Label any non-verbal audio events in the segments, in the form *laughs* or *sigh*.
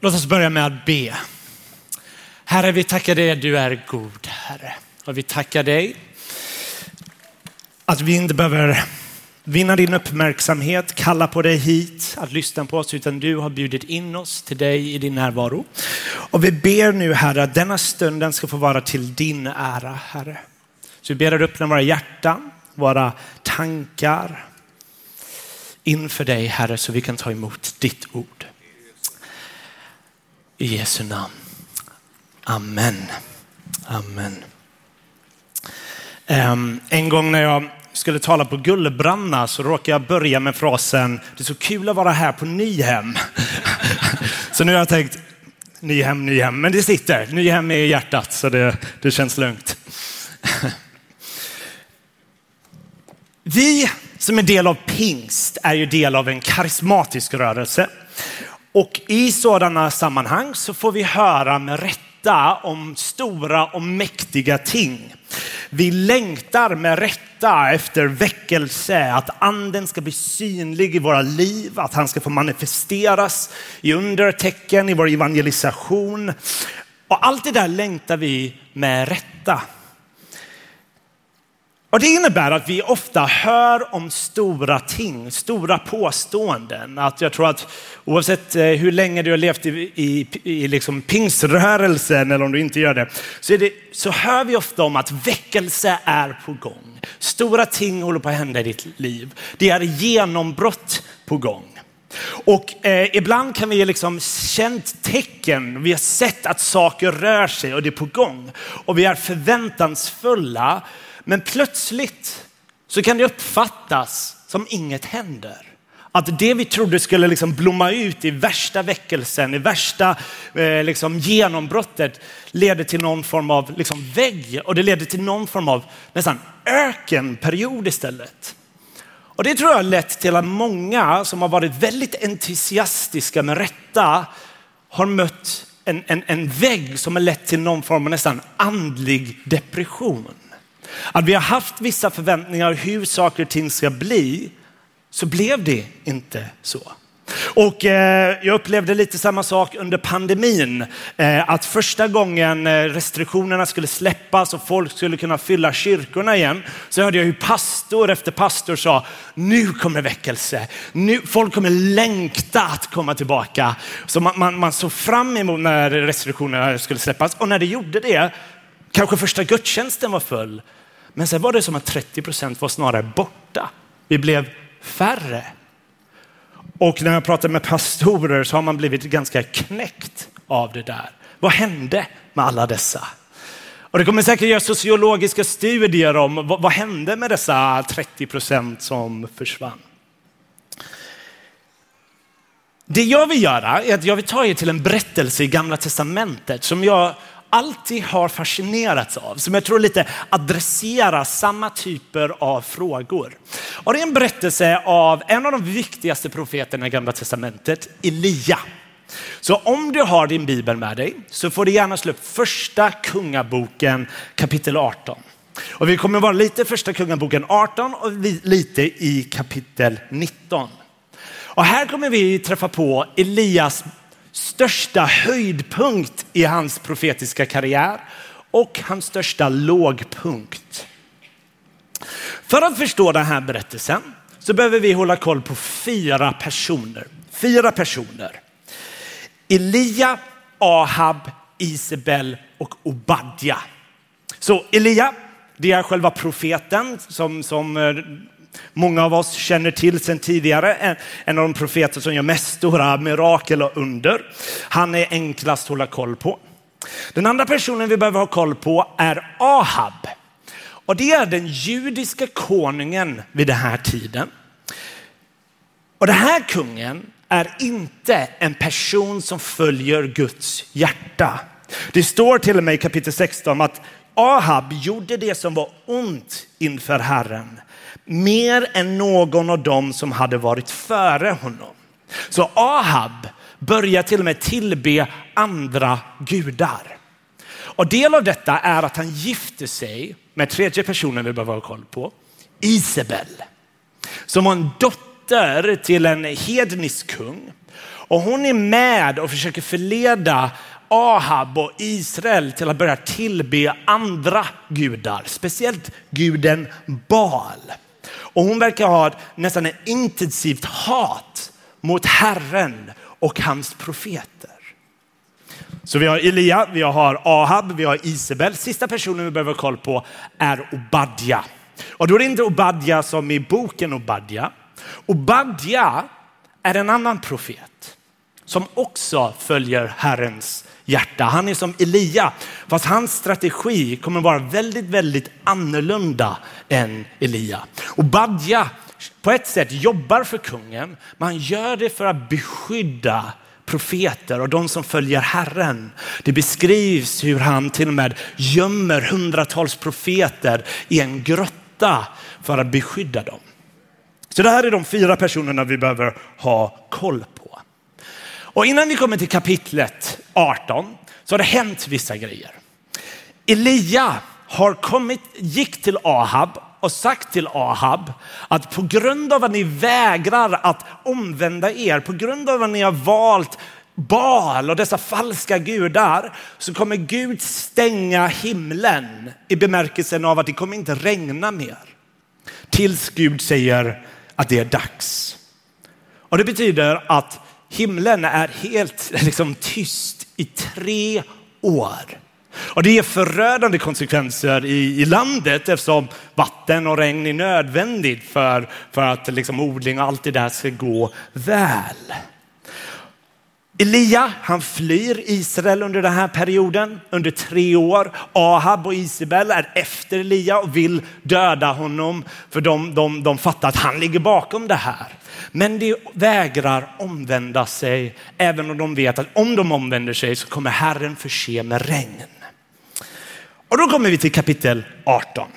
Låt oss börja med att be. Herre, vi tackar dig att du är god, Herre. Och vi tackar dig att vi inte behöver vinna din uppmärksamhet, kalla på dig hit att lyssna på oss, utan du har bjudit in oss till dig i din närvaro. Och vi ber nu, Herre, att denna stunden ska få vara till din ära, Herre. Så vi ber att öppna våra hjärtan, våra tankar inför dig, Herre, så vi kan ta emot ditt ord. I Jesu namn. Amen. Amen. Um, en gång när jag skulle tala på Gullbranna så råkade jag börja med frasen det är så kul att vara här på Nyhem. *laughs* så nu har jag tänkt Nyhem, Nyhem, men det sitter. Nyhem är i hjärtat så det, det känns lugnt. Vi som är del av pingst är ju del av en karismatisk rörelse. Och i sådana sammanhang så får vi höra med rätta om stora och mäktiga ting. Vi längtar med rätta efter väckelse, att anden ska bli synlig i våra liv, att han ska få manifesteras i undertecken, i vår evangelisation. Och allt det där längtar vi med rätta. Och det innebär att vi ofta hör om stora ting, stora påståenden. Att jag tror att oavsett eh, hur länge du har levt i, i, i liksom pingsrörelsen eller om du inte gör det så, det, så hör vi ofta om att väckelse är på gång. Stora ting håller på att hända i ditt liv. Det är genombrott på gång. Och eh, ibland kan vi liksom känt tecken, vi har sett att saker rör sig och det är på gång. Och vi är förväntansfulla men plötsligt så kan det uppfattas som inget händer. Att det vi trodde skulle liksom blomma ut i värsta väckelsen, i värsta eh, liksom genombrottet leder till någon form av liksom vägg och det leder till någon form av nästan ökenperiod istället. Och det tror jag har lett till att många som har varit väldigt entusiastiska med rätta har mött en, en, en vägg som har lett till någon form av nästan andlig depression. Att vi har haft vissa förväntningar hur saker och ting ska bli, så blev det inte så. Och eh, jag upplevde lite samma sak under pandemin. Eh, att första gången eh, restriktionerna skulle släppas och folk skulle kunna fylla kyrkorna igen, så hörde jag hur pastor efter pastor sa, nu kommer väckelse. Nu, folk kommer längta att komma tillbaka. Så man, man, man såg fram emot när restriktionerna skulle släppas och när det gjorde det, kanske första gudstjänsten var full, men sen var det som att 30 procent var snarare borta. Vi blev färre. Och när jag pratar med pastorer så har man blivit ganska knäckt av det där. Vad hände med alla dessa? Och det kommer säkert göra sociologiska studier om vad, vad hände med dessa 30 procent som försvann. Det jag vill göra är att jag vill ta er till en berättelse i Gamla Testamentet som jag alltid har fascinerats av, som jag tror lite adresserar samma typer av frågor. Och det är en berättelse av en av de viktigaste profeterna i Gamla Testamentet, Elia. Så om du har din bibel med dig så får du gärna slå upp första kungaboken kapitel 18. Och vi kommer vara lite första kungaboken 18 och lite i kapitel 19. Och här kommer vi träffa på Elias största höjdpunkt i hans profetiska karriär och hans största lågpunkt. För att förstå den här berättelsen så behöver vi hålla koll på fyra personer. Fyra personer. Elia, Ahab, Isabel och Obadja. Så Elia, det är själva profeten som, som eh, många av oss känner till sedan tidigare. En av de profeter som gör mest stora mirakel och under. Han är enklast att hålla koll på. Den andra personen vi behöver ha koll på är Ahab. Och det är den judiska konungen vid den här tiden. Och den här kungen är inte en person som följer Guds hjärta. Det står till och med i kapitel 16 att Ahab gjorde det som var ont inför Herren mer än någon av dem som hade varit före honom. Så Ahab börjar till och med tillbe andra gudar. Och del av detta är att han gifter sig med tredje personen vi behöver ha koll på, Isabel. Som var en dotter dotter till en hednisk kung. Och hon är med och försöker förleda Ahab och Israel till att börja tillbe andra gudar, speciellt guden Baal. Och hon verkar ha nästan ett intensivt hat mot Herren och hans profeter. Så vi har Elia, vi har Ahab, vi har Isabel. Sista personen vi behöver ha koll på är Obadja. Och då är det inte Obadja som i boken Obadja. Obadja är en annan profet som också följer Herrens hjärta. Han är som Elia, fast hans strategi kommer vara väldigt, väldigt annorlunda än Elia. Och Badja på ett sätt jobbar för kungen, men han gör det för att beskydda profeter och de som följer Herren. Det beskrivs hur han till och med gömmer hundratals profeter i en grotta för att beskydda dem. Så det här är de fyra personerna vi behöver ha koll på. Och innan vi kommer till kapitlet 18 så har det hänt vissa grejer. Elia har kommit, gick till Ahab och sagt till Ahab att på grund av att ni vägrar att omvända er, på grund av att ni har valt Baal och dessa falska gudar så kommer Gud stänga himlen i bemärkelsen av att det kommer inte regna mer. Tills Gud säger att det är dags. Och det betyder att himlen är helt *laughs* liksom, tyst i tre år. Och det ger förödande konsekvenser i, i landet eftersom vatten och regn är nödvändigt för, för att liksom, odling och allt det där ska gå väl. Elia, han flyr Israel under den här perioden, under tre år. Ahab och Isabel är efter Elia och vill döda honom för de, de, de fattar att han ligger bakom det här. Men de vägrar omvända sig, även om de vet att om de omvänder sig så kommer Herren förse med regn. Och då kommer vi till kapitel 18.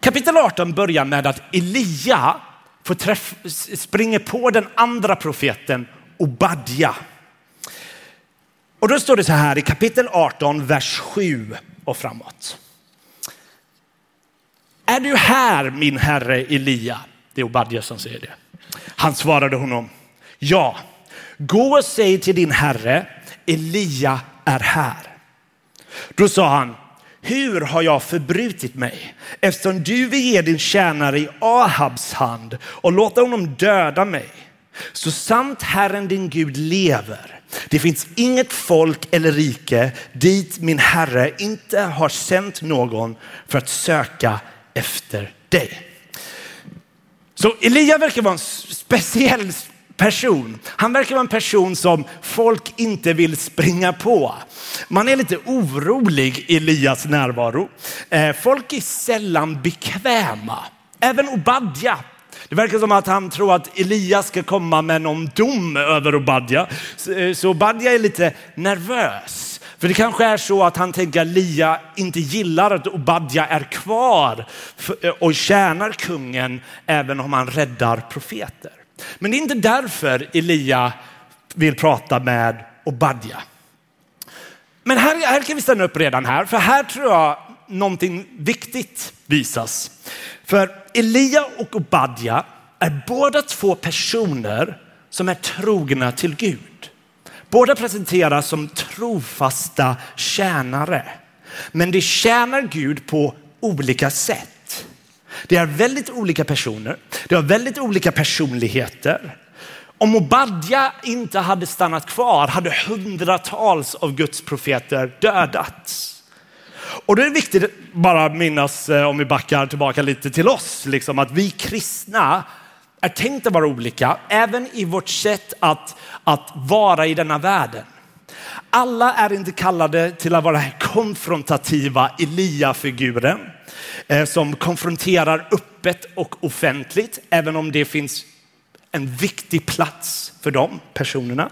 Kapitel 18 börjar med att Elia får träff, springer på den andra profeten Obadja. Och då står det så här i kapitel 18, vers 7 och framåt. Är du här min herre Elia? Det är Obadja som säger det. Han svarade honom, ja, gå och säg till din herre, Elia är här. Då sa han, hur har jag förbrutit mig eftersom du vill ge din tjänare i Ahabs hand och låta honom döda mig? Så sant Herren din Gud lever, det finns inget folk eller rike dit min Herre inte har sänt någon för att söka efter dig. Så Elia verkar vara en speciell person. Han verkar vara en person som folk inte vill springa på. Man är lite orolig i Elias närvaro. Eh, folk är sällan bekväma. Även Obadja det verkar som att han tror att Elias ska komma med någon dom över Obadja. Eh, så Obadja är lite nervös. För det kanske är så att han tänker att Lia inte gillar att Obadja är kvar eh, och tjänar kungen även om han räddar profeter. Men det är inte därför Elia vill prata med Obadja. Men här, här kan vi stanna upp redan här, för här tror jag någonting viktigt visas. För Elia och Obadja är båda två personer som är trogna till Gud. Båda presenteras som trofasta tjänare. Men de tjänar Gud på olika sätt. Det är väldigt olika personer. De har väldigt olika personligheter. Om Obadja inte hade stannat kvar hade hundratals av Guds profeter dödats. Och då är det viktigt att bara minnas, eh, om vi backar tillbaka lite till oss, liksom, att vi kristna är tänkta att vara olika, även i vårt sätt att, att vara i denna världen. Alla är inte kallade till att vara konfrontativa Elia-figuren eh, som konfronterar öppet och offentligt, även om det finns en viktig plats för de personerna.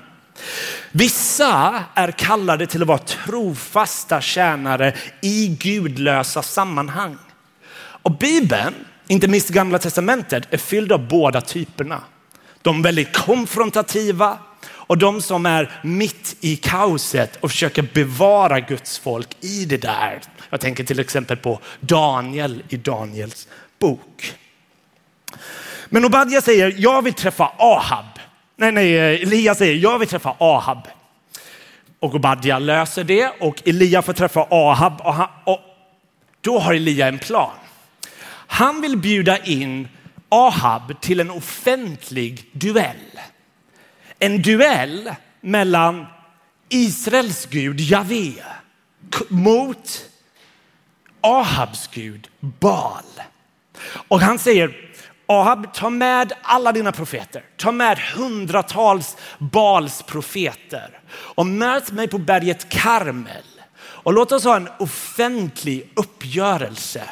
Vissa är kallade till att vara trofasta tjänare i gudlösa sammanhang. Och Bibeln, inte minst Gamla Testamentet, är fylld av båda typerna. De väldigt konfrontativa och de som är mitt i kaoset och försöker bevara Guds folk i det där. Jag tänker till exempel på Daniel i Daniels bok. Men Obadja säger, jag vill träffa Ahab. Nej, nej, eh, Elia säger, jag vill träffa Ahab. Och Obadja löser det och Elia får träffa Ahab. Och, han, och då har Elia en plan. Han vill bjuda in Ahab till en offentlig duell. En duell mellan Israels gud Javé mot Ahabs gud Baal. Och han säger, Ahab, ta med alla dina profeter. Ta med hundratals Baals profeter och möt mig på berget Karmel. Och låt oss ha en offentlig uppgörelse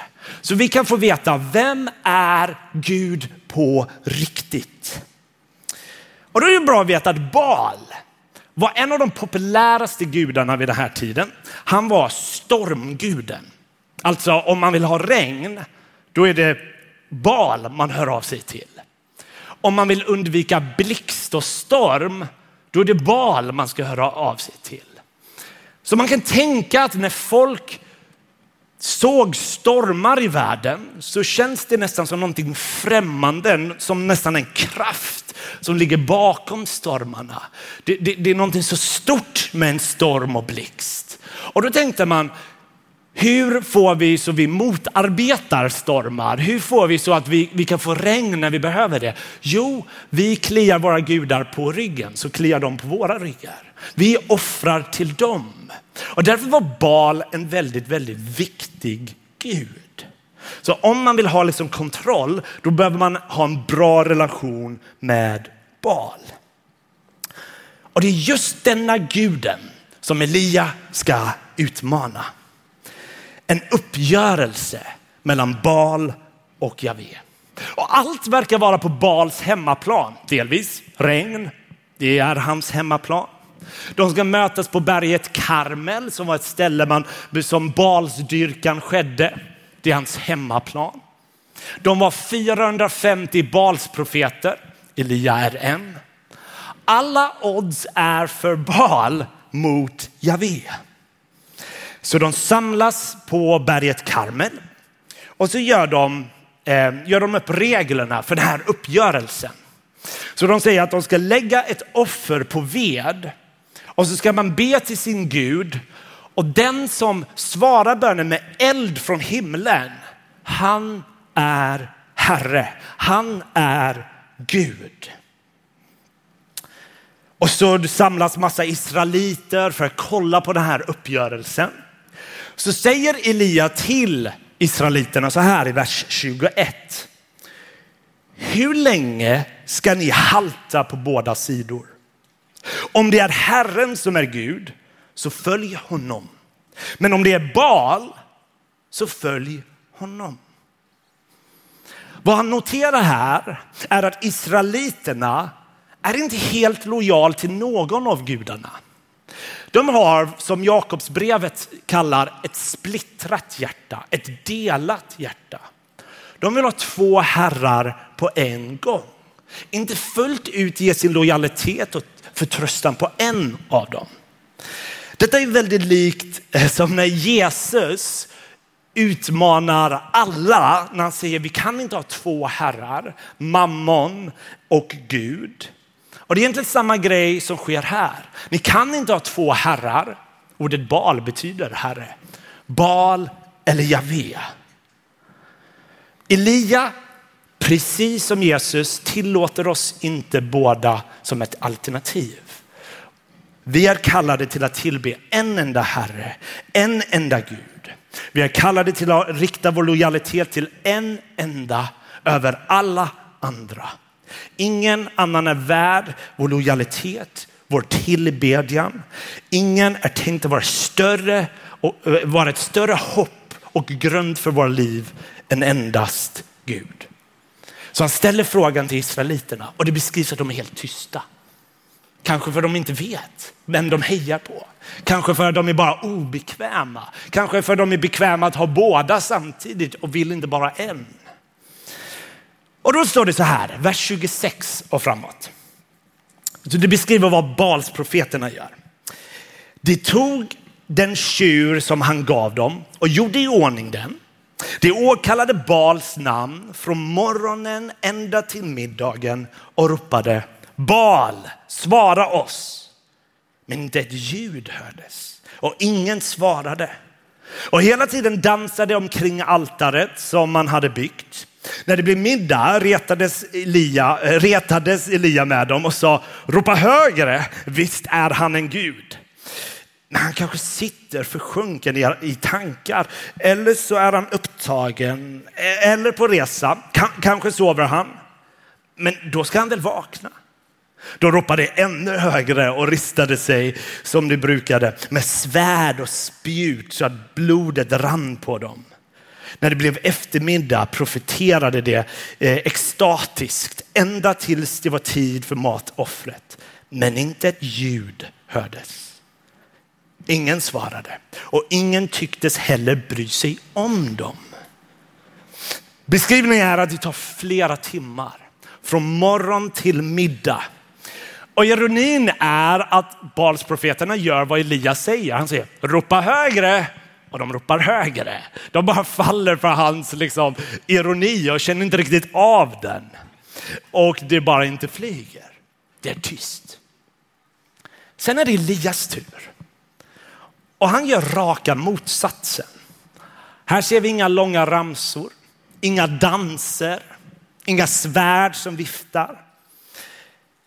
så vi kan få veta vem är Gud på riktigt. Och då är det bra att veta att Baal var en av de populäraste gudarna vid den här tiden. Han var stormguden. Alltså om man vill ha regn, då är det Bal man hör av sig till. Om man vill undvika blixt och storm, då är det Bal man ska höra av sig till. Så man kan tänka att när folk såg stormar i världen så känns det nästan som någonting främmande, som nästan en kraft som ligger bakom stormarna. Det, det, det är någonting så stort med en storm och blixt. Och då tänkte man, hur får vi så vi motarbetar stormar? Hur får vi så att vi, vi kan få regn när vi behöver det? Jo, vi kliar våra gudar på ryggen så kliar de på våra ryggar. Vi offrar till dem. Och därför var Bal en väldigt, väldigt viktig gud. Så om man vill ha liksom kontroll, då behöver man ha en bra relation med Bal. Och det är just denna guden som Elia ska utmana en uppgörelse mellan Bal och Javé. Och allt verkar vara på Bals hemmaplan. Delvis regn, det är hans hemmaplan. De ska mötas på berget Karmel som var ett ställe man, som Balsdyrkan skedde. Det är hans hemmaplan. De var 450 Balsprofeter. Elia är en. Alla odds är för Bal mot Javé. Så de samlas på berget Karmel och så gör de, eh, gör de upp reglerna för den här uppgörelsen. Så de säger att de ska lägga ett offer på ved och så ska man be till sin Gud och den som svarar bönen med eld från himlen, han är Herre. Han är Gud. Och så samlas massa israeliter för att kolla på den här uppgörelsen så säger Elia till israeliterna så här i vers 21. Hur länge ska ni halta på båda sidor? Om det är Herren som är Gud, så följ honom. Men om det är Baal, så följ honom. Vad han noterar här är att israeliterna är inte helt lojal till någon av gudarna. De har, som Jakobsbrevet kallar, ett splittrat hjärta, ett delat hjärta. De vill ha två herrar på en gång. Inte fullt ut ge sin lojalitet och förtröstan på en av dem. Detta är väldigt likt eh, som när Jesus utmanar alla när han säger vi kan inte ha två herrar, mammon och Gud. Och det är egentligen samma grej som sker här. Ni kan inte ha två herrar. Ordet Bal betyder herre. Bal eller Javé. Elia, precis som Jesus, tillåter oss inte båda som ett alternativ. Vi är kallade till att tillbe en enda Herre, en enda Gud. Vi är kallade till att rikta vår lojalitet till en enda över alla andra. Ingen annan är värd vår lojalitet, vår tillbedjan. Ingen är tänkt att vara större och eh, vara ett större hopp och grund för våra liv än endast Gud. Så han ställer frågan till israeliterna och det beskrivs att de är helt tysta. Kanske för att de inte vet vem de hejar på. Kanske för att de är bara obekväma. Kanske för att de är bekväma att ha båda samtidigt och vill inte bara en. Och då står det så här, vers 26 och framåt. Det beskriver vad Balsprofeterna gör. De tog den tjur som han gav dem och gjorde i ordning den. De åkallade Bals namn från morgonen ända till middagen och ropade Bal, svara oss. Men inte ett ljud hördes och ingen svarade. Och hela tiden dansade omkring altaret som man hade byggt. När det blev middag retades Elia, eh, retades Elia med dem och sa ropa högre, visst är han en gud. Men han kanske sitter försjunken i tankar eller så är han upptagen e, eller på resa. Kanske sover han. Men då ska han väl vakna. De ropade ännu högre och ristade sig som de brukade med svärd och spjut så att blodet rann på dem. När det blev eftermiddag profeterade det eh, extatiskt ända tills det var tid för matoffret. Men inte ett ljud hördes. Ingen svarade och ingen tycktes heller bry sig om dem. Beskrivningen är att det tar flera timmar från morgon till middag och ironin är att Balsprofeterna gör vad Elias säger. Han säger ropa högre och de ropar högre. De bara faller för hans liksom, ironi och känner inte riktigt av den. Och det bara inte flyger. Det är tyst. Sen är det Elias tur. Och han gör raka motsatsen. Här ser vi inga långa ramsor, inga danser, inga svärd som viftar.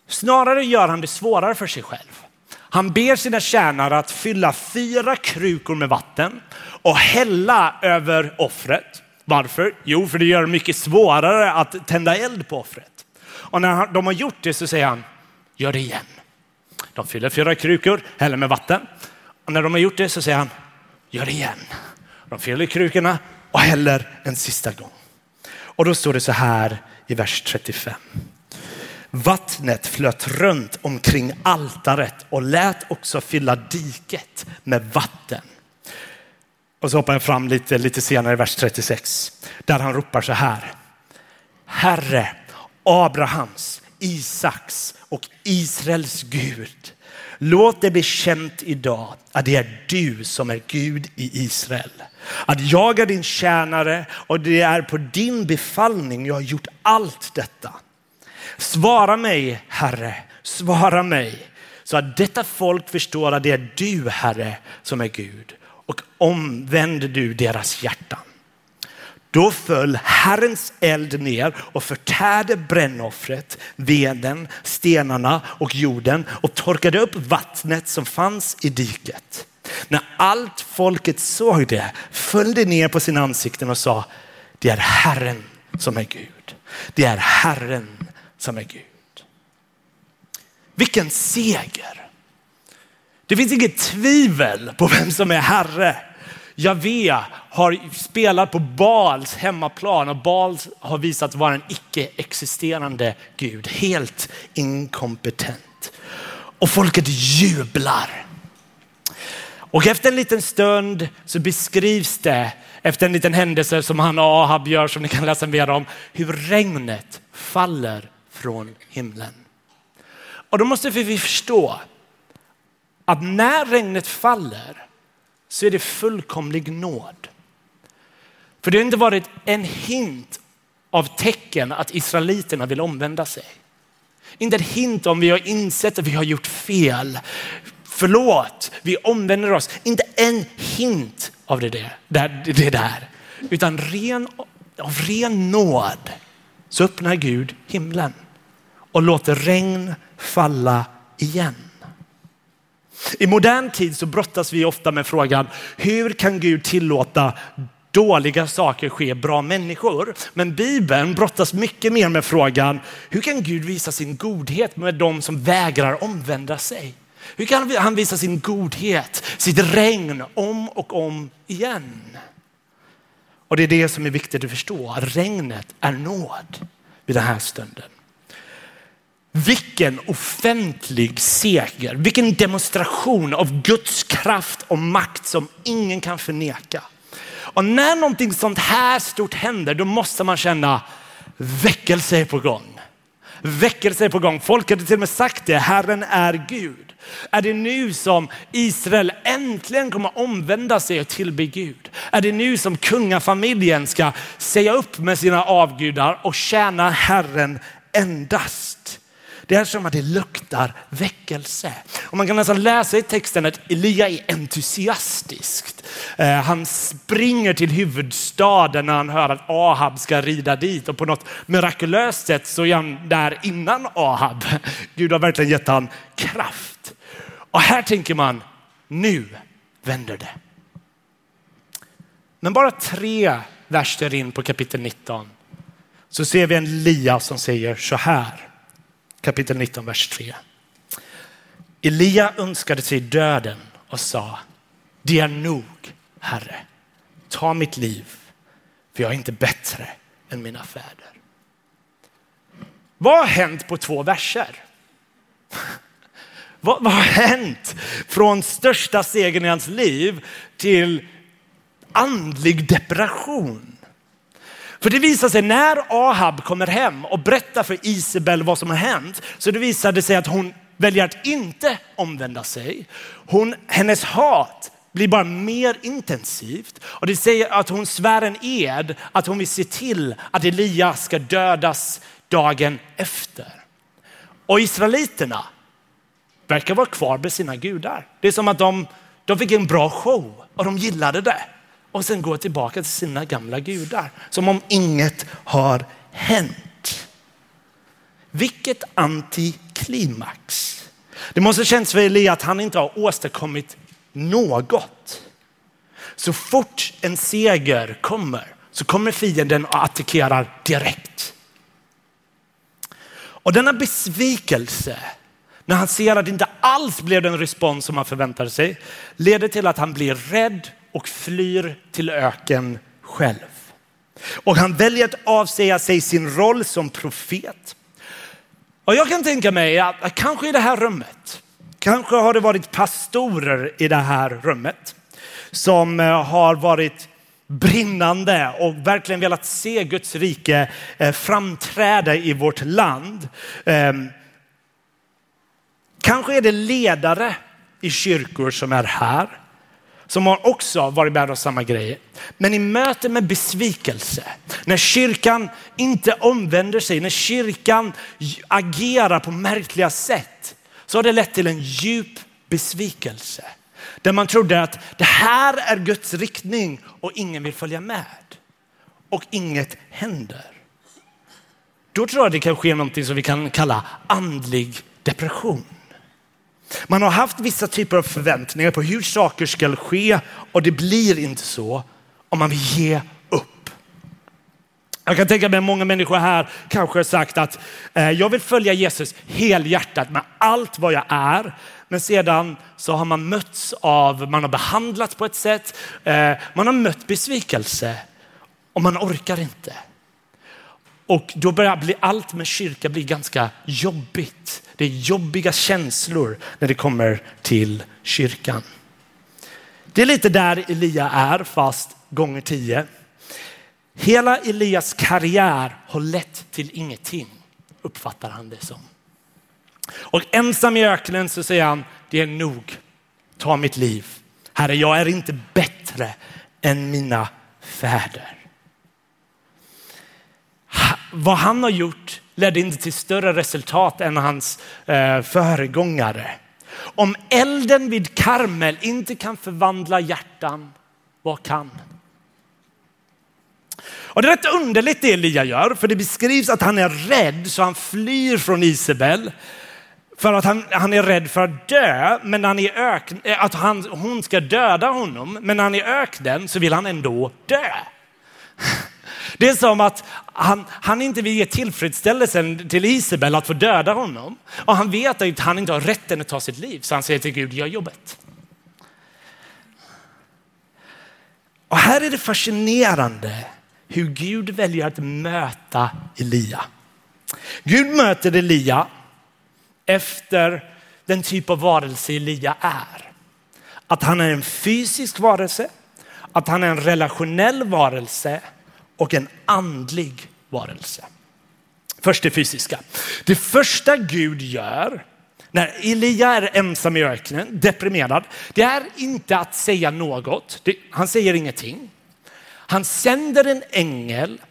Snarare gör han det svårare för sig själv. Han ber sina tjänare att fylla fyra krukor med vatten och hälla över offret. Varför? Jo, för det gör det mycket svårare att tända eld på offret. Och när de har gjort det så säger han, gör det igen. De fyller fyra krukor, häller med vatten. Och när de har gjort det så säger han, gör det igen. De fyller krukorna och häller en sista gång. Och då står det så här i vers 35. Vattnet flöt runt omkring altaret och lät också fylla diket med vatten. Och så hoppar jag fram lite, lite senare i vers 36 där han ropar så här. Herre, Abrahams, Isaks och Israels Gud. Låt det bli känt idag att det är du som är Gud i Israel. Att jag är din tjänare och det är på din befallning jag har gjort allt detta. Svara mig, Herre, svara mig så att detta folk förstår att det är du, Herre, som är Gud och omvänder du deras hjärtan. Då föll Herrens eld ner och förtärde brännoffret, veden, stenarna och jorden och torkade upp vattnet som fanns i diket. När allt folket såg det föll det ner på sina ansikten och sa, det är Herren som är Gud. Det är Herren som är Gud. Vilken seger! Det finns inget tvivel på vem som är Herre. Javé har spelat på Bals hemmaplan och Baal har visat vara en icke-existerande Gud, helt inkompetent. Och folket jublar. Och efter en liten stund så beskrivs det efter en liten händelse som han och Ahab gör som ni kan läsa mer om, hur regnet faller från himlen. Och då måste vi förstå att när regnet faller så är det fullkomlig nåd. För det har inte varit en hint av tecken att israeliterna vill omvända sig. Inte en hint om vi har insett att vi har gjort fel. Förlåt, vi omvänder oss. Inte en hint av det där. Det där. Utan ren, av ren nåd så öppnar Gud himlen och låter regn falla igen. I modern tid så brottas vi ofta med frågan, hur kan Gud tillåta dåliga saker ske bra människor? Men Bibeln brottas mycket mer med frågan, hur kan Gud visa sin godhet med de som vägrar omvända sig? Hur kan han visa sin godhet, sitt regn om och om igen? Och det är det som är viktigt att förstå. Regnet är nåd vid den här stunden. Vilken offentlig seger, vilken demonstration av Guds kraft och makt som ingen kan förneka. Och när någonting sånt här stort händer, då måste man känna väckelse är på gång. Väckelse är på gång. Folk hade till och med sagt det. Herren är Gud. Är det nu som Israel äntligen kommer omvända sig och tillbe Gud? Är det nu som kungafamiljen ska säga upp med sina avgudar och tjäna Herren endast? Det är som att det luktar väckelse. Och man kan nästan läsa i texten att Elia är entusiastisk. Eh, han springer till huvudstaden när han hör att Ahab ska rida dit och på något mirakulöst sätt så är han där innan Ahab. Gud har verkligen gett han kraft. Och här tänker man, nu vänder det. Men bara tre verser in på kapitel 19 så ser vi en Lia som säger så här kapitel 19, vers 3. Elia önskade sig döden och sa, det är nog, Herre. Ta mitt liv, för jag är inte bättre än mina fäder. Vad har hänt på två verser? *laughs* Vad, vad har hänt från största segern i hans liv till andlig depression? För det visar sig när Ahab kommer hem och berättar för Isabel vad som har hänt, så det visade sig att hon väljer att inte omvända sig. Hon, hennes hat blir bara mer intensivt och det säger att hon svär en ed att hon vill se till att Elia ska dödas dagen efter. Och israeliterna verkar vara kvar med sina gudar. Det är som att de, de fick en bra show och de gillade det och sen gå tillbaka till sina gamla gudar. Som om inget har hänt. Vilket antiklimax. Det måste känns för Elia att han inte har åstadkommit något. Så fort en seger kommer så kommer fienden och attackerar direkt. Och denna besvikelse när han ser att det inte alls blev den respons som han förväntade sig leder till att han blir rädd och flyr till öken själv. Och han väljer att avsäga sig sin roll som profet. Och jag kan tänka mig att kanske i det här rummet, kanske har det varit pastorer i det här rummet som eh, har varit brinnande och verkligen velat se Guds rike eh, framträda i vårt land. Ehm, kanske är det ledare i kyrkor som är här som har också varit med om samma grejer. Men i möte med besvikelse, när kyrkan inte omvänder sig, när kyrkan agerar på märkliga sätt, så har det lett till en djup besvikelse. Där man trodde att det här är Guds riktning och ingen vill följa med. Och inget händer. Då tror jag det kan ske någonting som vi kan kalla andlig depression. Man har haft vissa typer av förväntningar på hur saker ska ske och det blir inte så om man vill ge upp. Jag kan tänka mig att många människor här kanske har sagt att eh, jag vill följa Jesus helhjärtat med allt vad jag är. Men sedan så har man mötts av, man har behandlats på ett sätt, eh, man har mött besvikelse och man orkar inte. Och då börjar bli, allt med kyrka bli ganska jobbigt. Det är jobbiga känslor när det kommer till kyrkan. Det är lite där Elia är, fast gånger tio. Hela Elias karriär har lett till ingenting, uppfattar han det som. Och ensam i öknen så säger han, det är nog, ta mitt liv. Herre, jag är inte bättre än mina fäder vad han har gjort ledde inte till större resultat än hans eh, föregångare. Om elden vid Karmel inte kan förvandla hjärtan, vad kan? Och det är rätt underligt det Elia gör, för det beskrivs att han är rädd så han flyr från Isabel. För att han, han är rädd för att dö, men han är ök, eh, att han, hon ska döda honom. Men när han är i öknen så vill han ändå dö. Det är som att han, han inte vill ge tillfredsställelsen till Isabel att få döda honom. Och han vet att han inte har rätten att ta sitt liv. Så han säger till Gud, gör jobbet. Och här är det fascinerande hur Gud väljer att möta Elia. Gud möter Elia efter den typ av varelse Elia är. Att han är en fysisk varelse, att han är en relationell varelse och en andlig varelse. Först det fysiska. Det första Gud gör när Elia är ensam i öknen, deprimerad, det är inte att säga något. Det, han säger ingenting. Han sänder en ängel,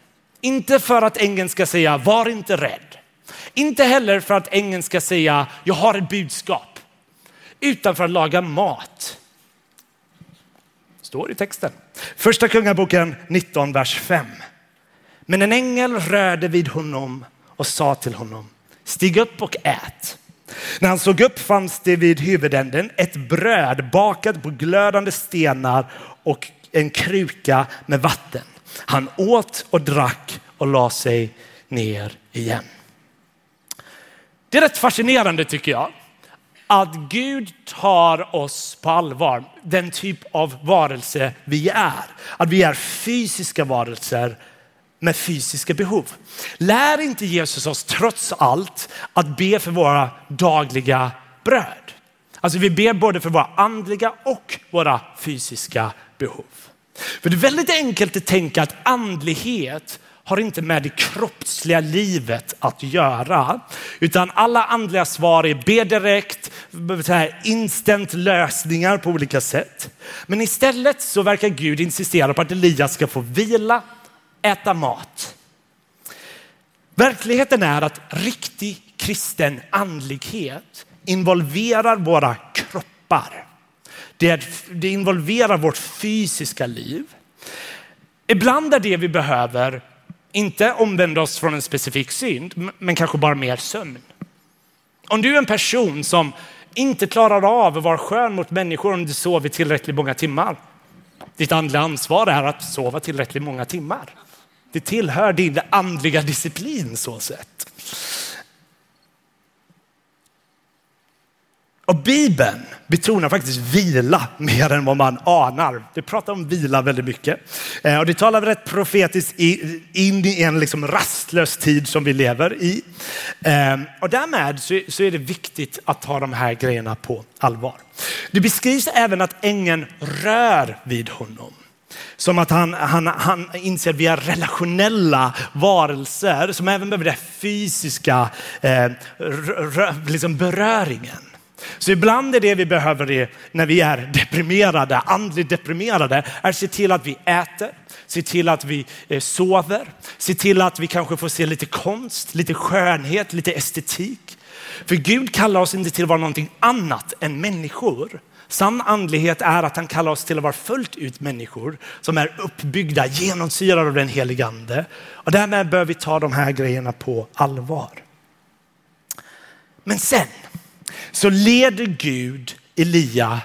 inte för att ängeln ska säga var inte rädd. Inte heller för att ängeln ska säga jag har ett budskap. Utan för att laga mat. Står i texten. Första Kungaboken 19, vers 5. Men en ängel rörde vid honom och sa till honom, stig upp och ät. När han såg upp fanns det vid huvudänden ett bröd bakat på glödande stenar och en kruka med vatten. Han åt och drack och la sig ner igen. Det är rätt fascinerande tycker jag att Gud tar oss på allvar, den typ av varelse vi är. Att vi är fysiska varelser med fysiska behov. Lär inte Jesus oss trots allt att be för våra dagliga bröd? Alltså vi ber både för våra andliga och våra fysiska behov. För det är väldigt enkelt att tänka att andlighet har inte med det kroppsliga livet att göra. Utan alla andliga svar är be direkt, instant lösningar på olika sätt. Men istället så verkar Gud insistera på att Elias ska få vila, äta mat. Verkligheten är att riktig kristen andlighet involverar våra kroppar. Det, det involverar vårt fysiska liv. Ibland är det vi behöver inte omvända oss från en specifik synd, men kanske bara mer sömn. Om du är en person som inte klarar av att vara skön mot människor om du sover tillräckligt många timmar. Ditt andliga ansvar är att sova tillräckligt många timmar. Det tillhör din andliga disciplin så sett. Och Bibeln betonar faktiskt vila mer än vad man anar. Det pratar om vila väldigt mycket. Eh, och det talar rätt profetiskt in i en liksom rastlös tid som vi lever i. Ehm, och därmed så är det viktigt att ta de här grejerna på allvar. Det beskrivs även att ängeln rör vid honom. Som att han, han, han inser att vi är relationella varelser som även behöver den fysiska eh, liksom beröringen. Så ibland är det vi behöver när vi är deprimerade, andligt deprimerade, är att se till att vi äter, se till att vi eh, sover, se till att vi kanske får se lite konst, lite skönhet, lite estetik. För Gud kallar oss inte till att vara någonting annat än människor. Sann andlighet är att han kallar oss till att vara fullt ut människor som är uppbyggda, genomsyrade av den helige ande. Och därmed bör vi ta de här grejerna på allvar. Men sen så leder Gud Elia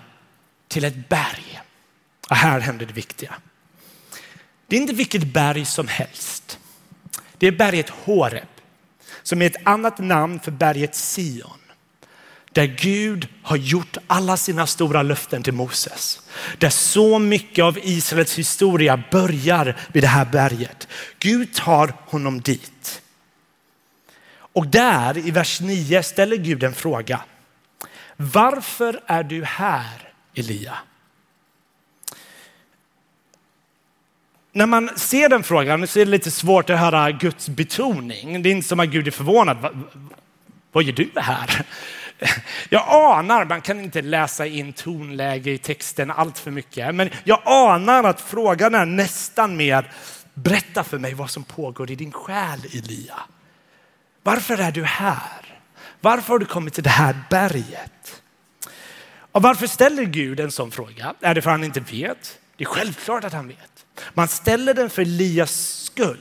till ett berg. Och här händer det viktiga. Det är inte vilket berg som helst. Det är berget Horeb som är ett annat namn för berget Sion. Där Gud har gjort alla sina stora löften till Moses. Där så mycket av Israels historia börjar vid det här berget. Gud tar honom dit. Och där i vers 9 ställer Gud en fråga. Varför är du här Elia? När man ser den frågan så är det lite svårt att höra Guds betoning. Det är inte som att Gud är förvånad. Vad gör du här? Jag anar, man kan inte läsa in tonläge i texten allt för mycket, men jag anar att frågan är nästan mer berätta för mig vad som pågår i din själ Elia. Varför är du här? Varför har du kommit till det här berget? Och varför ställer Gud en sån fråga? Är det för att han inte vet? Det är självklart att han vet. Man ställer den för Elias skull.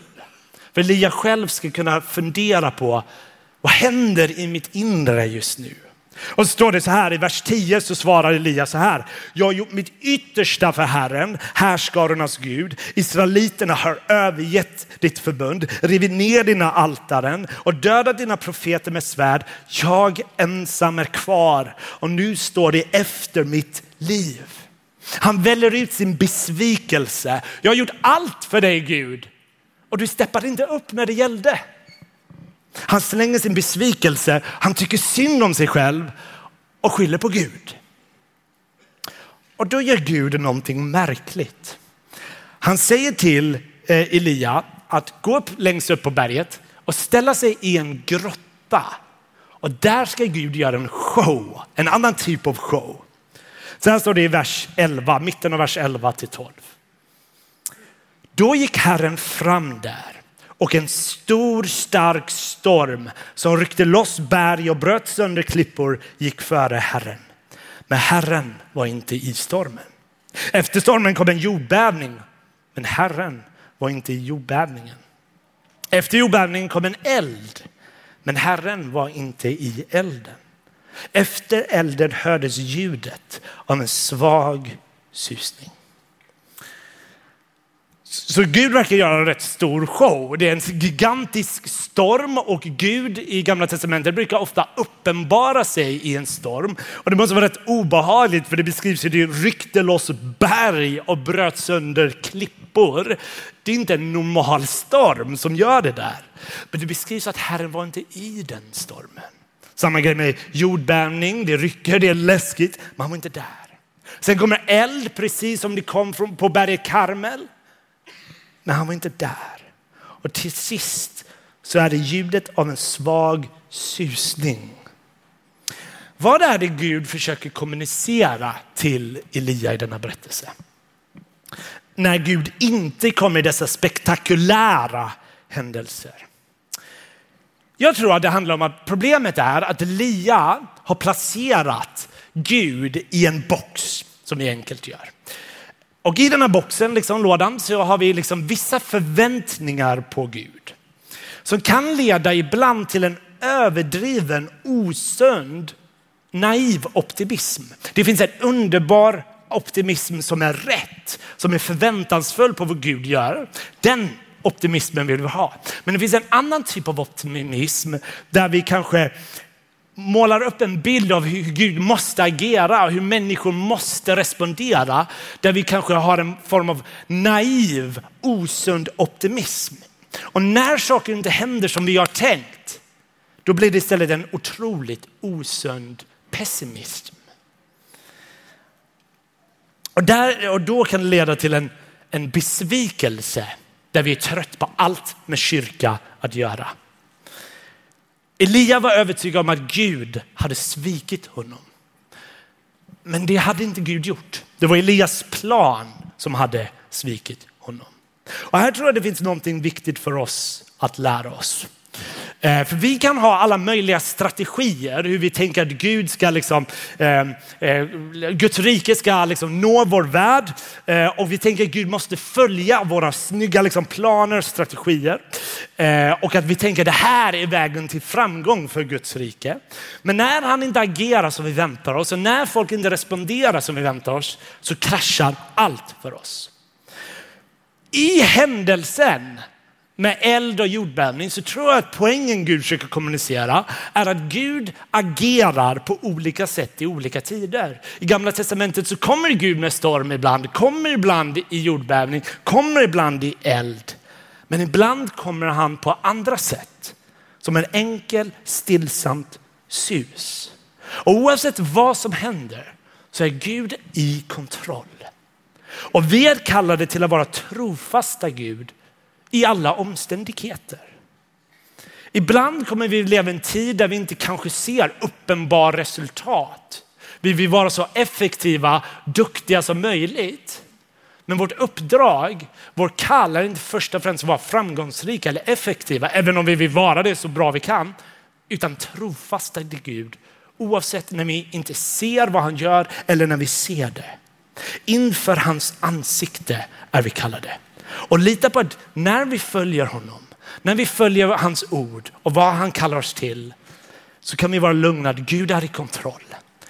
För Elia själv ska kunna fundera på vad händer i mitt inre just nu? Och så står det så här i vers 10 så svarar Elia så här. Jag har gjort mitt yttersta för Herren, härskarornas Gud. Israeliterna har övergett ditt förbund, rivit ner dina altaren och dödat dina profeter med svärd. Jag ensam är kvar och nu står det efter mitt liv. Han väljer ut sin besvikelse. Jag har gjort allt för dig Gud och du steppade inte upp när det gällde. Han slänger sin besvikelse, han tycker synd om sig själv och skyller på Gud. Och då gör Gud någonting märkligt. Han säger till eh, Elia att gå upp längst upp på berget och och ställa sig i en grotta. Och där ska Gud göra en show, en annan typ av show. Sen står det i vers 11, mitten av vers 11 till 12. Då gick Herren fram där och en stor stark storm som ryckte loss berg och bröt sönder klippor gick före Herren. Men Herren var inte i stormen. Efter stormen kom en jordbävning, men Herren var inte i jordbävningen. Efter jordbävningen kom en eld, men Herren var inte i elden. Efter elden hördes ljudet av en svag susning. Så Gud verkar göra en rätt stor show. Det är en gigantisk storm och Gud i gamla testamentet brukar ofta uppenbara sig i en storm. Och det måste vara rätt obehagligt för det beskrivs hur det ryckte loss berg och bröt sönder klippor. Det är inte en normal storm som gör det där. Men det beskrivs att Herren var inte i den stormen. Samma grej med jordbävning, det rycker, det är läskigt, men han var inte där. Sen kommer eld precis som det kom på berget Karmel. Men han var inte där. Och till sist så är det ljudet av en svag susning. Vad är det Gud försöker kommunicera till Elia i denna berättelse? När Gud inte kommer i dessa spektakulära händelser. Jag tror att det handlar om att problemet är att Elia har placerat Gud i en box som vi enkelt gör. Och i den här boxen, liksom lådan, så har vi liksom vissa förväntningar på Gud. Som kan leda ibland till en överdriven, osund, naiv optimism. Det finns en underbar optimism som är rätt, som är förväntansfull på vad Gud gör. Den optimismen vill vi ha. Men det finns en annan typ av optimism där vi kanske målar upp en bild av hur Gud måste agera och hur människor måste respondera. Där vi kanske har en form av naiv, osund optimism. Och när saker inte händer som vi har tänkt, då blir det istället en otroligt osund pessimism. Och, där, och då kan det leda till en, en besvikelse där vi är trött på allt med kyrka att göra. Elia var övertygad om att Gud hade svikit honom. Men det hade inte Gud gjort. Det var Elias plan som hade svikit honom. Och här tror jag det finns någonting viktigt för oss att lära oss. Eh, för vi kan ha alla möjliga strategier hur vi tänker att Gud ska liksom, eh, eh, Guds rike ska liksom nå vår värld. Eh, och vi tänker att Gud måste följa våra snygga liksom, planer, strategier. Eh, och att vi tänker att det här är vägen till framgång för Guds rike. Men när han inte agerar som vi väntar oss och när folk inte responderar som vi väntar oss så kraschar allt för oss. I händelsen med eld och jordbävning så tror jag att poängen Gud försöker kommunicera är att Gud agerar på olika sätt i olika tider. I gamla testamentet så kommer Gud med storm ibland, kommer ibland i jordbävning, kommer ibland i eld. Men ibland kommer han på andra sätt. Som en enkel stillsamt sus. Och oavsett vad som händer så är Gud i kontroll. Och vi är kallade till att vara trofasta Gud i alla omständigheter. Ibland kommer vi leva i en tid där vi inte kanske ser uppenbar resultat. Vi vill vara så effektiva, duktiga som möjligt. Men vårt uppdrag, vår kall är inte först och främst att vara framgångsrika eller effektiva, även om vi vill vara det så bra vi kan, utan trofasta till Gud oavsett när vi inte ser vad han gör eller när vi ser det. Inför hans ansikte är vi kallade. Och lita på att när vi följer honom, när vi följer hans ord och vad han kallar oss till, så kan vi vara lugna att Gud är i kontroll.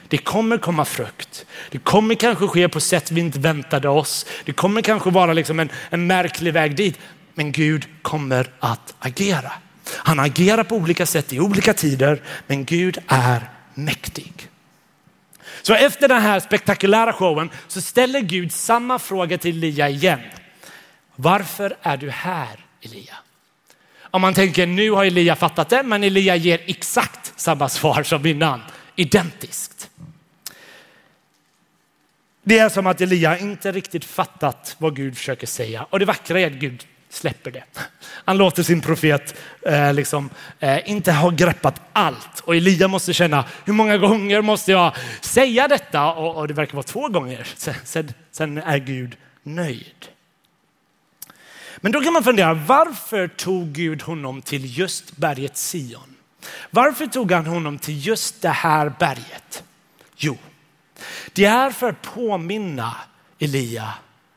Det kommer komma frukt. Det kommer kanske ske på sätt vi inte väntade oss. Det kommer kanske vara liksom en, en märklig väg dit. Men Gud kommer att agera. Han agerar på olika sätt i olika tider, men Gud är mäktig. Så efter den här spektakulära showen så ställer Gud samma fråga till Elia igen. Varför är du här Elia? Om man tänker nu har Elia fattat det, men Elia ger exakt samma svar som innan. Identiskt. Det är som att Elia inte riktigt fattat vad Gud försöker säga. Och det vackra är att Gud släpper det. Han låter sin profet eh, liksom, eh, inte ha greppat allt. Och Elia måste känna, hur många gånger måste jag säga detta? Och, och det verkar vara två gånger. Sen, sen, sen är Gud nöjd. Men då kan man fundera, varför tog Gud honom till just berget Sion? Varför tog han honom till just det här berget? Jo, det är för att påminna Elia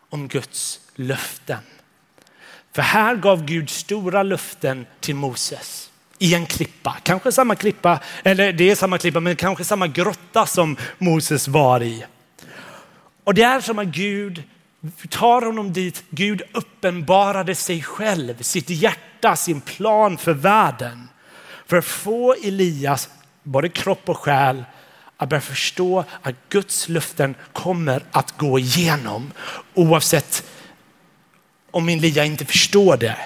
om Guds löften. För här gav Gud stora löften till Moses i en klippa. Kanske samma klippa, eller det är samma klippa, men kanske samma grotta som Moses var i. Och det är som att Gud tar honom dit. Gud uppenbarade sig själv, sitt hjärta, sin plan för världen. För att få Elias, både kropp och själ, att börja förstå att Guds löften kommer att gå igenom oavsett om Elia inte förstår det.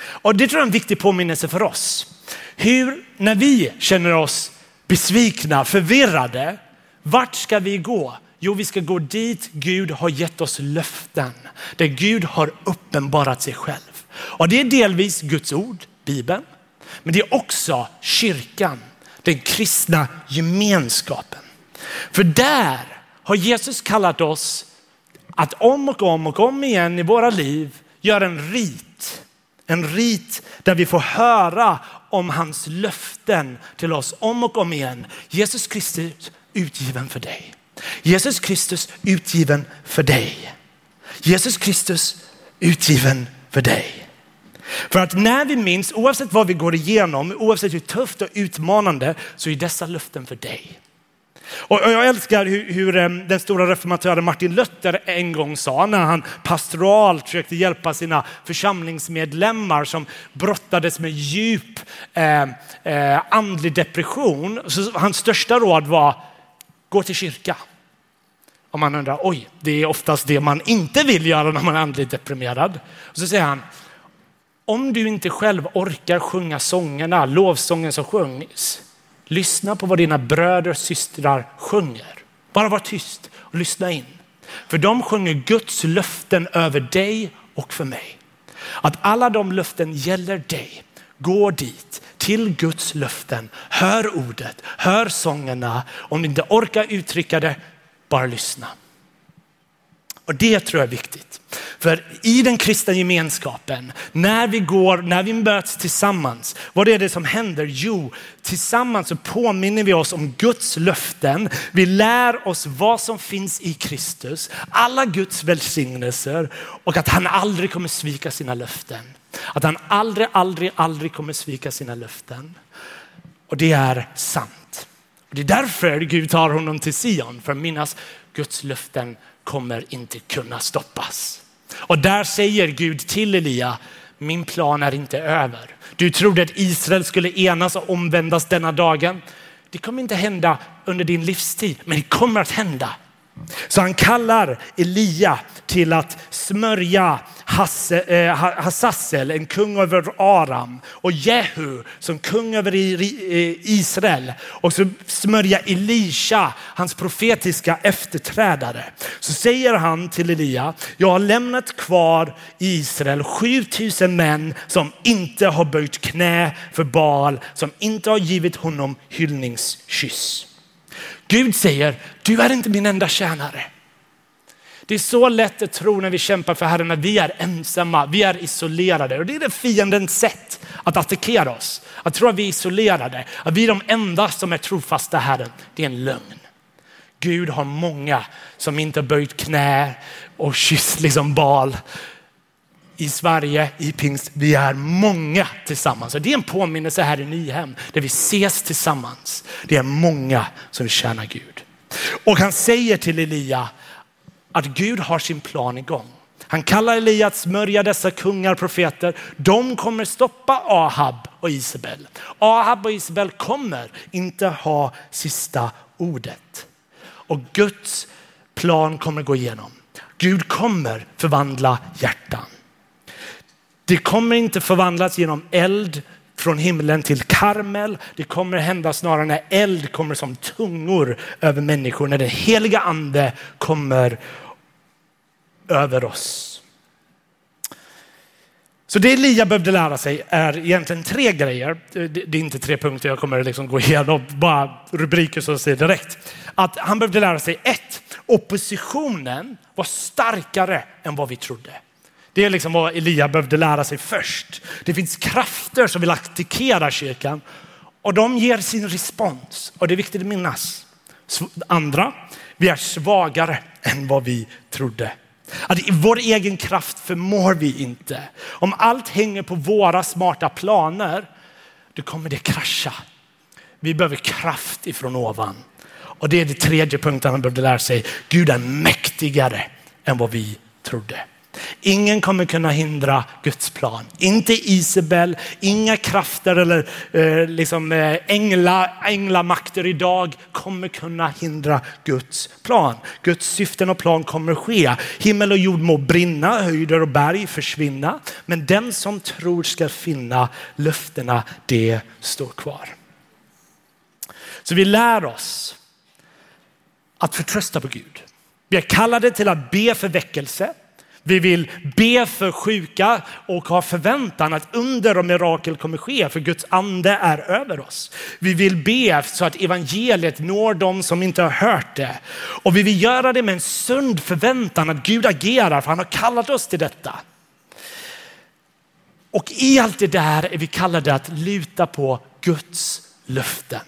Och det tror jag är en viktig påminnelse för oss. Hur, när vi känner oss besvikna, förvirrade, vart ska vi gå? Jo, vi ska gå dit Gud har gett oss löften, där Gud har uppenbarat sig själv. Och det är delvis Guds ord, Bibeln, men det är också kyrkan, den kristna gemenskapen. För där har Jesus kallat oss att om och om och om igen i våra liv göra en rit. En rit där vi får höra om hans löften till oss om och om igen. Jesus Kristus utgiven för dig. Jesus Kristus utgiven för dig. Jesus Kristus utgiven för dig. För att när vi minns, oavsett vad vi går igenom, oavsett hur tufft och utmanande, så är dessa löften för dig. Och jag älskar hur, hur, eh, den stora reformatören Martin Luther en gång sa när han pastoralt försökte hjälpa sina församlingsmedlemmar som brottades med djup eh, eh, andlig depression. Så hans största råd var gå till kyrka. Och man undrar, oj, det är oftast det man inte vill göra när man är andligt deprimerad. Och så säger han, om du inte själv orkar sjunga sångerna, lovsången som sjungs, lyssna på vad dina bröder och systrar sjunger. Bara var tyst och lyssna in. För de sjunger Guds löften över dig och för mig. Att alla de löften gäller dig. Gå dit till Guds löften. Hör ordet, hör sångerna. Om du inte orkar uttrycka det, bara lyssna. Och det tror jag är viktigt. För i den kristna gemenskapen, när vi går, när vi möts tillsammans, vad är det som händer? Jo, tillsammans så påminner vi oss om Guds löften. Vi lär oss vad som finns i Kristus, alla Guds välsignelser och att han aldrig kommer svika sina löften. Att han aldrig, aldrig, aldrig kommer svika sina löften. Och det är sant. Det är därför Gud tar honom till Sion, för minnas Guds löften kommer inte kunna stoppas. Och där säger Gud till Elia, min plan är inte över. Du trodde att Israel skulle enas och omvändas denna dagen. Det kommer inte hända under din livstid, men det kommer att hända. Så han kallar Elia till att smörja Hasse, eh, Hasassel, en kung över Aram och Jehu som kung över eh, Israel och så smörja Elisha, hans profetiska efterträdare. Så säger han till Elia, jag har lämnat kvar i Israel 7000 män som inte har böjt knä för Baal, som inte har givit honom hyllningskyss. Gud säger, du är inte min enda tjänare. Det är så lätt att tro när vi kämpar för Herren att vi är ensamma, vi är isolerade. Och det är det fiendens sätt att attackera oss. Att tro att vi är isolerade, att vi är de enda som är trofasta Herren. Det är en lögn. Gud har många som inte har böjt knä och kysst liksom bal. I Sverige, i pingst, vi är många tillsammans. Och det är en påminnelse här i Nyhem där vi ses tillsammans. Det är många som vill tjäna Gud. Och han säger till Elia, att Gud har sin plan igång. Han kallar Elia att smörja dessa kungar, profeter. De kommer stoppa Ahab och Isabel. Ahab och Isabel kommer inte ha sista ordet. Och Guds plan kommer gå igenom. Gud kommer förvandla hjärtan. Det kommer inte förvandlas genom eld från himlen till Karmel. Det kommer hända snarare när eld kommer som tungor över människor, när den heliga ande kommer över oss. Så det Elia behövde lära sig är egentligen tre grejer. Det är inte tre punkter jag kommer liksom gå igenom, bara rubriker som säger direkt. Att han behövde lära sig ett, oppositionen var starkare än vad vi trodde. Det är liksom vad Elia behövde lära sig först. Det finns krafter som vill attackera kyrkan och de ger sin respons och det är viktigt att minnas. Andra, vi är svagare än vad vi trodde. Att i vår egen kraft förmår vi inte. Om allt hänger på våra smarta planer, då kommer det krascha. Vi behöver kraft ifrån ovan. Och det är det tredje punkten han behövde lära sig. Gud är mäktigare än vad vi trodde. Ingen kommer kunna hindra Guds plan. Inte Isabel, inga krafter eller eh, liksom, eh, ängla, änglamakter idag kommer kunna hindra Guds plan. Guds syften och plan kommer ske. Himmel och jord må brinna, höjder och berg försvinna. Men den som tror ska finna löftena, det står kvar. Så vi lär oss att förtrösta på Gud. Vi är kallade till att be för väckelse. Vi vill be för sjuka och ha förväntan att under och mirakel kommer ske för Guds ande är över oss. Vi vill be så att evangeliet når dem som inte har hört det. Och vi vill göra det med en sund förväntan att Gud agerar för han har kallat oss till detta. Och i allt det där är vi kallade att luta på Guds löften.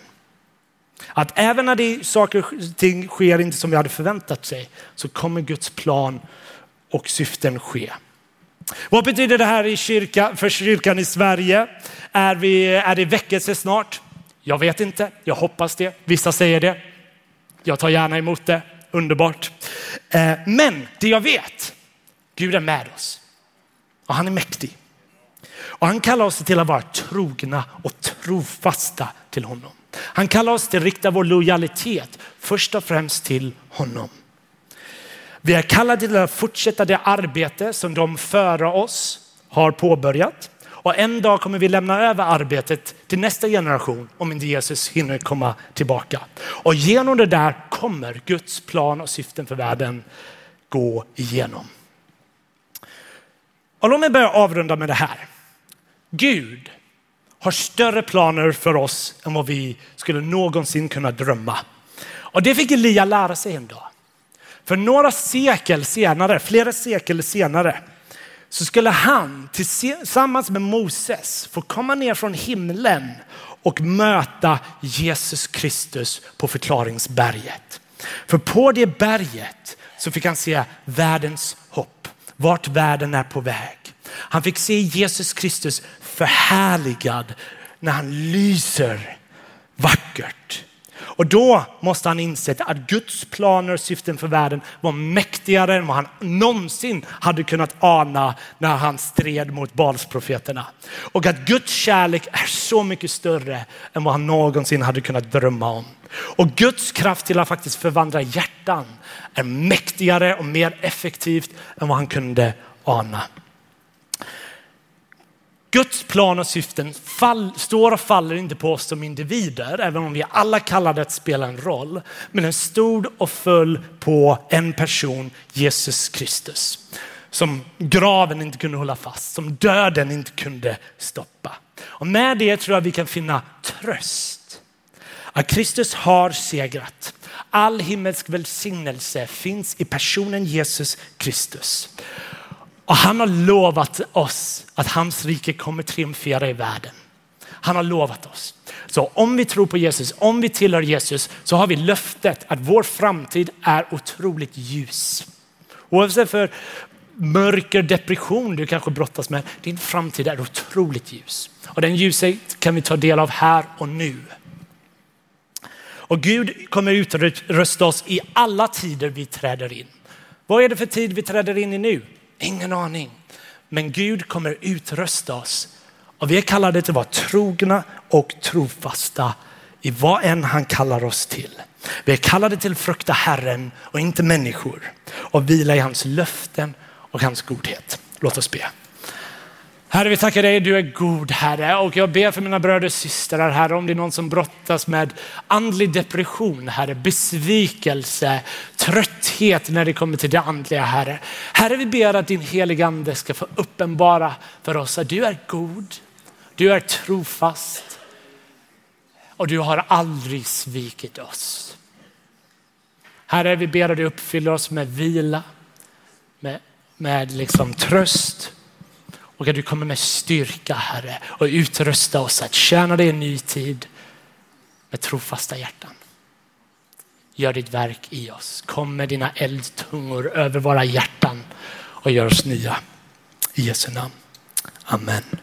Att även när det saker och ting sker inte som vi hade förväntat sig så kommer Guds plan och syften ske. Vad betyder det här i kyrka, för kyrkan i Sverige? Är, vi, är det väckelse snart? Jag vet inte. Jag hoppas det. Vissa säger det. Jag tar gärna emot det. Underbart. Eh, men det jag vet, Gud är med oss och han är mäktig. Och han kallar oss till att vara trogna och trofasta till honom. Han kallar oss till att rikta vår lojalitet först och främst till honom. Vi är kallade till att fortsätta det arbete som de före oss har påbörjat. Och en dag kommer vi lämna över arbetet till nästa generation om inte Jesus hinner komma tillbaka. Och genom det där kommer Guds plan och syften för världen gå igenom. Och låt mig börja avrunda med det här. Gud har större planer för oss än vad vi skulle någonsin kunna drömma. Och det fick Elia lära sig en dag. För några sekel senare, flera sekel senare, så skulle han tillsammans med Moses få komma ner från himlen och möta Jesus Kristus på förklaringsberget. För på det berget så fick han se världens hopp, vart världen är på väg. Han fick se Jesus Kristus förhärligad när han lyser vackert. Och då måste han inse att Guds planer och syften för världen var mäktigare än vad han någonsin hade kunnat ana när han stred mot Balsprofeterna. Och att Guds kärlek är så mycket större än vad han någonsin hade kunnat drömma om. Och Guds kraft till att faktiskt förvandla hjärtan är mäktigare och mer effektivt än vad han kunde ana. Guds plan och syften fall, står och faller inte på oss som individer, även om vi alla kallade att spela en roll. Men den stod och föll på en person, Jesus Kristus. Som graven inte kunde hålla fast, som döden inte kunde stoppa. Och med det tror jag vi kan finna tröst. Att Kristus har segrat. All himmelsk välsignelse finns i personen Jesus Kristus. Och han har lovat oss att hans rike kommer triumfera i världen. Han har lovat oss. Så om vi tror på Jesus, om vi tillhör Jesus så har vi löftet att vår framtid är otroligt ljus. Oavsett för mörker, depression du kanske brottas med, din framtid är otroligt ljus. Och den ljuset kan vi ta del av här och nu. Och Gud kommer utrusta oss i alla tider vi träder in. Vad är det för tid vi träder in i nu? Ingen aning. Men Gud kommer utrösta oss och vi är kallade till att vara trogna och trofasta i vad än han kallar oss till. Vi är kallade till att frukta Herren och inte människor och vila i hans löften och hans godhet. Låt oss be. Herre, vi tackar dig, du är god Herre. Och jag ber för mina bröder och systrar, Herre, om det är någon som brottas med andlig depression, Herre, besvikelse, trötthet när det kommer till det andliga, Herre. Herre, vi ber att din heliga ande ska få uppenbara för oss att du är god, du är trofast och du har aldrig svikit oss. Herre, vi ber att du uppfyller oss med vila, med, med liksom tröst och att du kommer med styrka, Herre, och utrusta oss att tjäna dig en ny tid med trofasta hjärtan. Gör ditt verk i oss. Kom med dina eldtungor över våra hjärtan och gör oss nya. I Jesu namn. Amen.